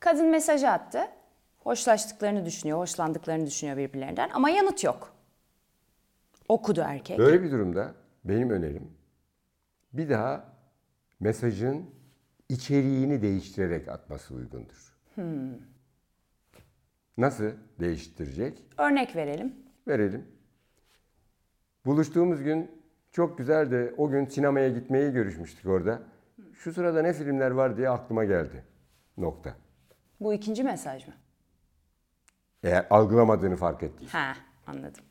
Kadın mesajı attı. Hoşlaştıklarını düşünüyor, hoşlandıklarını düşünüyor birbirlerinden ama yanıt yok. Okudu erkek. Böyle bir durumda benim önerim bir daha mesajın içeriğini değiştirerek atması uygundur. Nasıl değiştirecek? Örnek verelim. Verelim. Buluştuğumuz gün çok güzeldi. O gün sinemaya gitmeyi görüşmüştük orada. Şu sırada ne filmler var diye aklıma geldi. Nokta. Bu ikinci mesaj mı? Eğer algılamadığını fark ettiysen. Ha, anladım.